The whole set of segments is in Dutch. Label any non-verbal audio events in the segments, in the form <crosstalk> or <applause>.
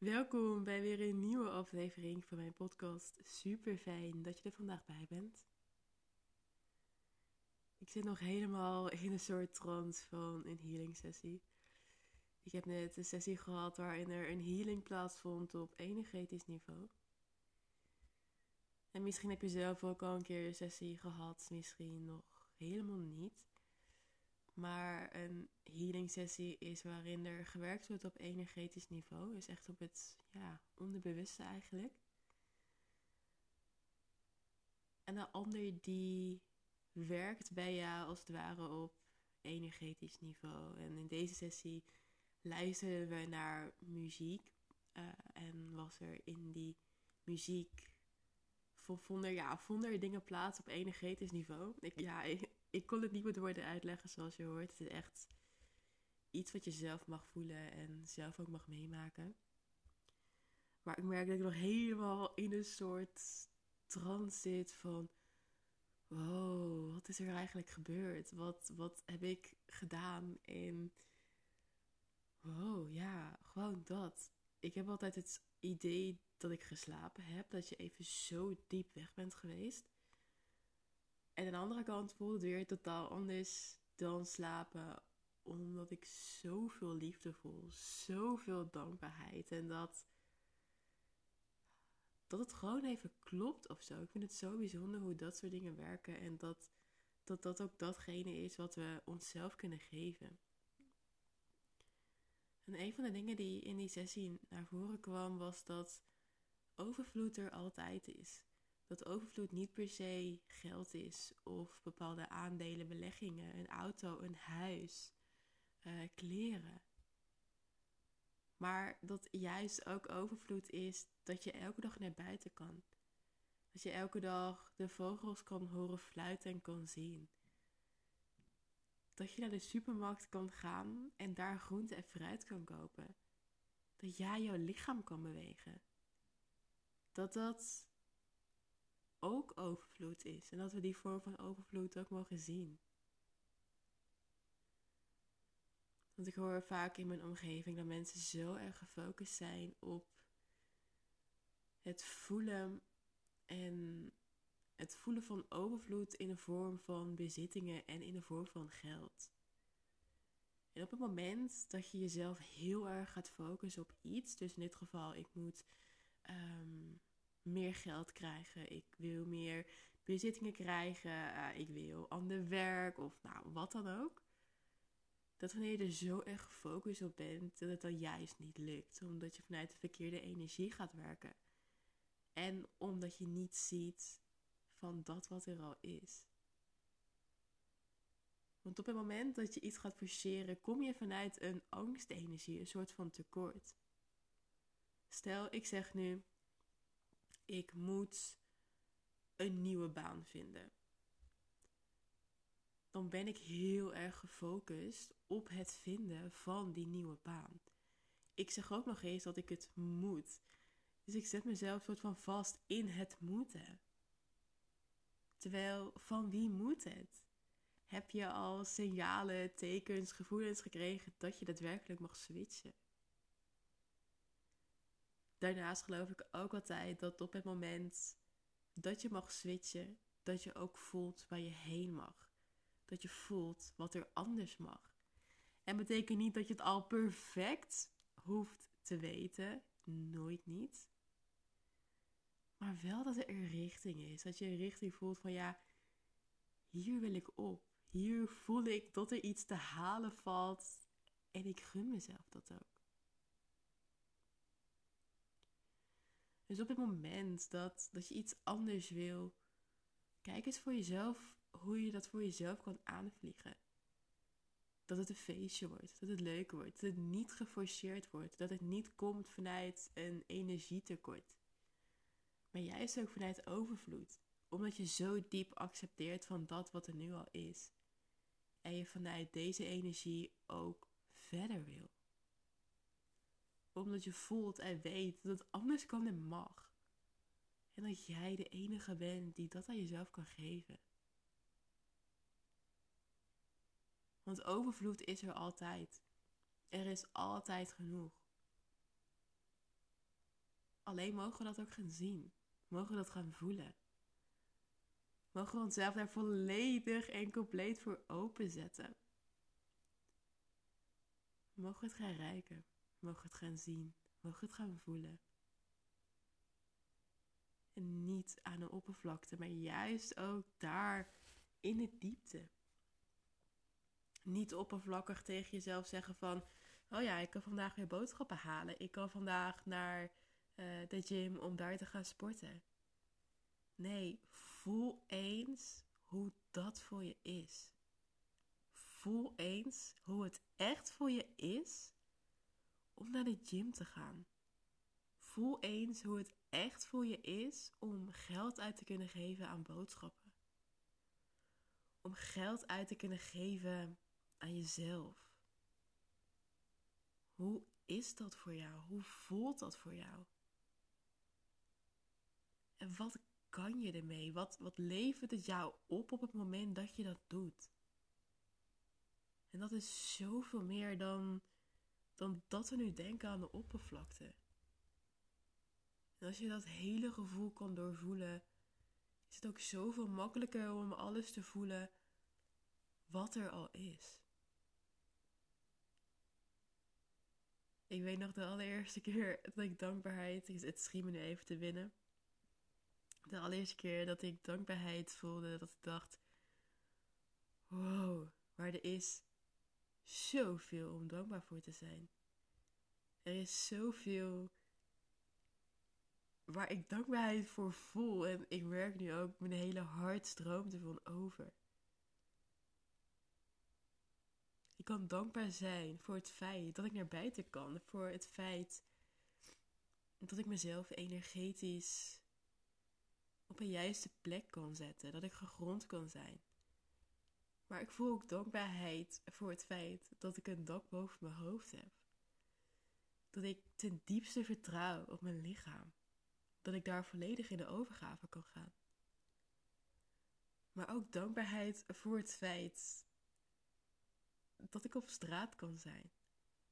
Welkom bij weer een nieuwe aflevering van mijn podcast. Super fijn dat je er vandaag bij bent. Ik zit nog helemaal in een soort trance van een healing sessie. Ik heb net een sessie gehad waarin er een healing plaatsvond op energetisch niveau. En misschien heb je zelf ook al een keer een sessie gehad, misschien nog helemaal niet. Maar een healing sessie is waarin er gewerkt wordt op energetisch niveau. Dus echt op het ja, onderbewuste eigenlijk. En de ander die werkt bij jou als het ware op energetisch niveau. En in deze sessie luisterden we naar muziek. Uh, en was er in die muziek vonden er, ja, vonden er dingen plaats op energetisch niveau. Ik, ja, ik kon het niet met woorden uitleggen zoals je hoort. Het is echt iets wat je zelf mag voelen en zelf ook mag meemaken. Maar ik merk dat ik nog helemaal in een soort trance zit van... Wow, wat is er eigenlijk gebeurd? Wat, wat heb ik gedaan? En wow, ja, gewoon dat. Ik heb altijd het idee dat ik geslapen heb, dat je even zo diep weg bent geweest. En aan de andere kant voelde het weer totaal anders dan slapen. Omdat ik zoveel liefde voel. Zoveel dankbaarheid. En dat, dat het gewoon even klopt of zo. Ik vind het zo bijzonder hoe dat soort dingen werken. En dat dat, dat ook datgene is wat we onszelf kunnen geven. En een van de dingen die in die sessie naar voren kwam was dat overvloed er altijd is dat overvloed niet per se geld is of bepaalde aandelen, beleggingen, een auto, een huis, uh, kleren. Maar dat juist ook overvloed is dat je elke dag naar buiten kan. Dat je elke dag de vogels kan horen fluiten en kan zien. Dat je naar de supermarkt kan gaan en daar groente en fruit kan kopen. Dat jij jouw lichaam kan bewegen. Dat dat ook overvloed is. En dat we die vorm van overvloed ook mogen zien. Want ik hoor vaak in mijn omgeving dat mensen zo erg gefocust zijn op het voelen en het voelen van overvloed in de vorm van bezittingen en in de vorm van geld. En op het moment dat je jezelf heel erg gaat focussen op iets, dus in dit geval, ik moet ehm, meer geld krijgen. Ik wil meer bezittingen krijgen. Uh, ik wil ander werk of nou, wat dan ook. Dat wanneer je er zo erg gefocust op bent, dat het dan juist niet lukt. Omdat je vanuit de verkeerde energie gaat werken. En omdat je niet ziet van dat wat er al is. Want op het moment dat je iets gaat forceren, kom je vanuit een angstenergie, een soort van tekort. Stel, ik zeg nu, ik moet een nieuwe baan vinden. Dan ben ik heel erg gefocust op het vinden van die nieuwe baan. Ik zeg ook nog eens dat ik het moet. Dus ik zet mezelf soort van vast in het moeten. Terwijl, van wie moet het? Heb je al signalen, tekens, gevoelens gekregen dat je daadwerkelijk mag switchen? Daarnaast geloof ik ook altijd dat op het moment dat je mag switchen, dat je ook voelt waar je heen mag. Dat je voelt wat er anders mag. En betekent niet dat je het al perfect hoeft te weten. Nooit niet. Maar wel dat er een richting is. Dat je een richting voelt van ja, hier wil ik op. Hier voel ik dat er iets te halen valt. En ik gun mezelf dat ook. Dus op het moment dat, dat je iets anders wil, kijk eens voor jezelf hoe je dat voor jezelf kan aanvliegen. Dat het een feestje wordt, dat het leuk wordt, dat het niet geforceerd wordt, dat het niet komt vanuit een energietekort. Maar juist ook vanuit overvloed, omdat je zo diep accepteert van dat wat er nu al is. En je vanuit deze energie ook verder wil omdat je voelt en weet dat het anders kan en mag. En dat jij de enige bent die dat aan jezelf kan geven. Want overvloed is er altijd. Er is altijd genoeg. Alleen mogen we dat ook gaan zien. Mogen we dat gaan voelen. Mogen we onszelf daar volledig en compleet voor openzetten. Mogen we het gaan rijken. Mogen het gaan zien. Mogen het gaan voelen. En niet aan de oppervlakte, maar juist ook daar in de diepte. Niet oppervlakkig tegen jezelf zeggen van, oh ja, ik kan vandaag weer boodschappen halen. Ik kan vandaag naar uh, de gym om daar te gaan sporten. Nee, voel eens hoe dat voor je is. Voel eens hoe het echt voor je is om naar de gym te gaan. Voel eens hoe het echt voor je is om geld uit te kunnen geven aan boodschappen. Om geld uit te kunnen geven aan jezelf. Hoe is dat voor jou? Hoe voelt dat voor jou? En wat kan je ermee? Wat, wat levert het jou op op het moment dat je dat doet? En dat is zoveel meer dan, dan dat we nu denken aan de oppervlakte. En als je dat hele gevoel kan doorvoelen, is het ook zoveel makkelijker om alles te voelen wat er al is. Ik weet nog de allereerste keer <laughs> dat ik dankbaarheid, het schiet me nu even te winnen. De allereerste keer dat ik dankbaarheid voelde, dat ik dacht: wow, maar er is zoveel om dankbaar voor te zijn. Er is zoveel waar ik dankbaarheid voor voel. En ik merk nu ook, mijn hele hart stroomt ervan over. Ik kan dankbaar zijn voor het feit dat ik naar buiten kan. Voor het feit dat ik mezelf energetisch op een juiste plek kan zetten. Dat ik gegrond kan zijn. Maar ik voel ook dankbaarheid voor het feit dat ik een dak boven mijn hoofd heb. Dat ik ten diepste vertrouw op mijn lichaam. Dat ik daar volledig in de overgave kan gaan. Maar ook dankbaarheid voor het feit dat ik op straat kan zijn.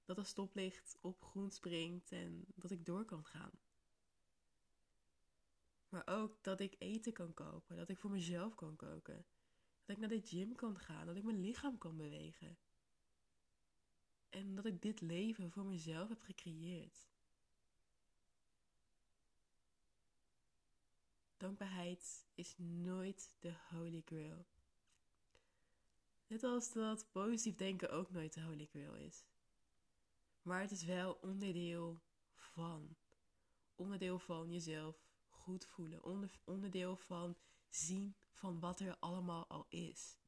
Dat er stoplicht op groen springt en dat ik door kan gaan. Maar ook dat ik eten kan kopen, dat ik voor mezelf kan koken. Dat ik naar de gym kan gaan, dat ik mijn lichaam kan bewegen. En dat ik dit leven voor mezelf heb gecreëerd. Dankbaarheid is nooit de holy grail. Net als dat positief denken ook nooit de holy grail is. Maar het is wel onderdeel van. Onderdeel van jezelf goed voelen. onderdeel van zien van wat er allemaal al is.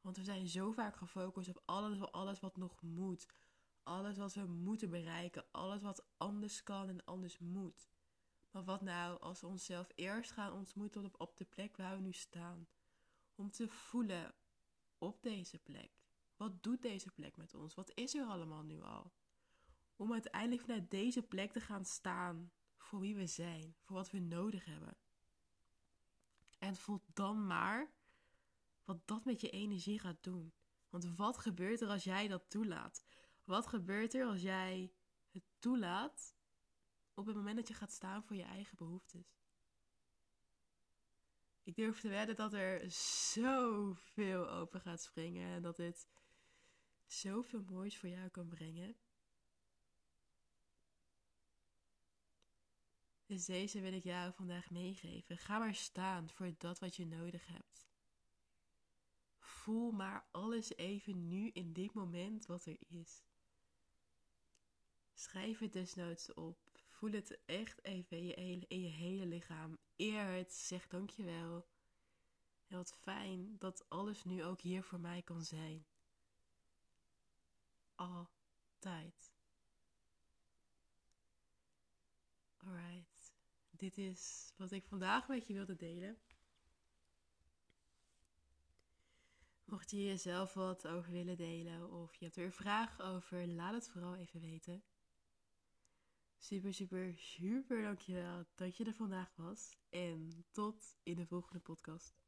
Want we zijn zo vaak gefocust op alles, alles wat nog moet. Alles wat we moeten bereiken. Alles wat anders kan en anders moet. Maar wat nou als we onszelf eerst gaan ontmoeten op, op de plek waar we nu staan? Om te voelen op deze plek. Wat doet deze plek met ons? Wat is er allemaal nu al? Om uiteindelijk vanuit deze plek te gaan staan voor wie we zijn, voor wat we nodig hebben. En voel dan maar wat dat met je energie gaat doen. Want wat gebeurt er als jij dat toelaat? Wat gebeurt er als jij het toelaat op het moment dat je gaat staan voor je eigen behoeftes? Ik durf te wedden dat er zoveel open gaat springen en dat dit zoveel moois voor jou kan brengen. Deze wil ik jou vandaag meegeven. Ga maar staan voor dat wat je nodig hebt. Voel maar alles even nu in dit moment wat er is. Schrijf het desnoods op. Voel het echt even in je hele, in je hele lichaam. Eer het. Zeg dankjewel. En wat fijn dat alles nu ook hier voor mij kan zijn. Altijd. Alright. Dit is wat ik vandaag met je wilde delen. Mocht je jezelf wat over willen delen of je hebt er vragen over, laat het vooral even weten. Super, super, super dankjewel dat je er vandaag was. En tot in de volgende podcast.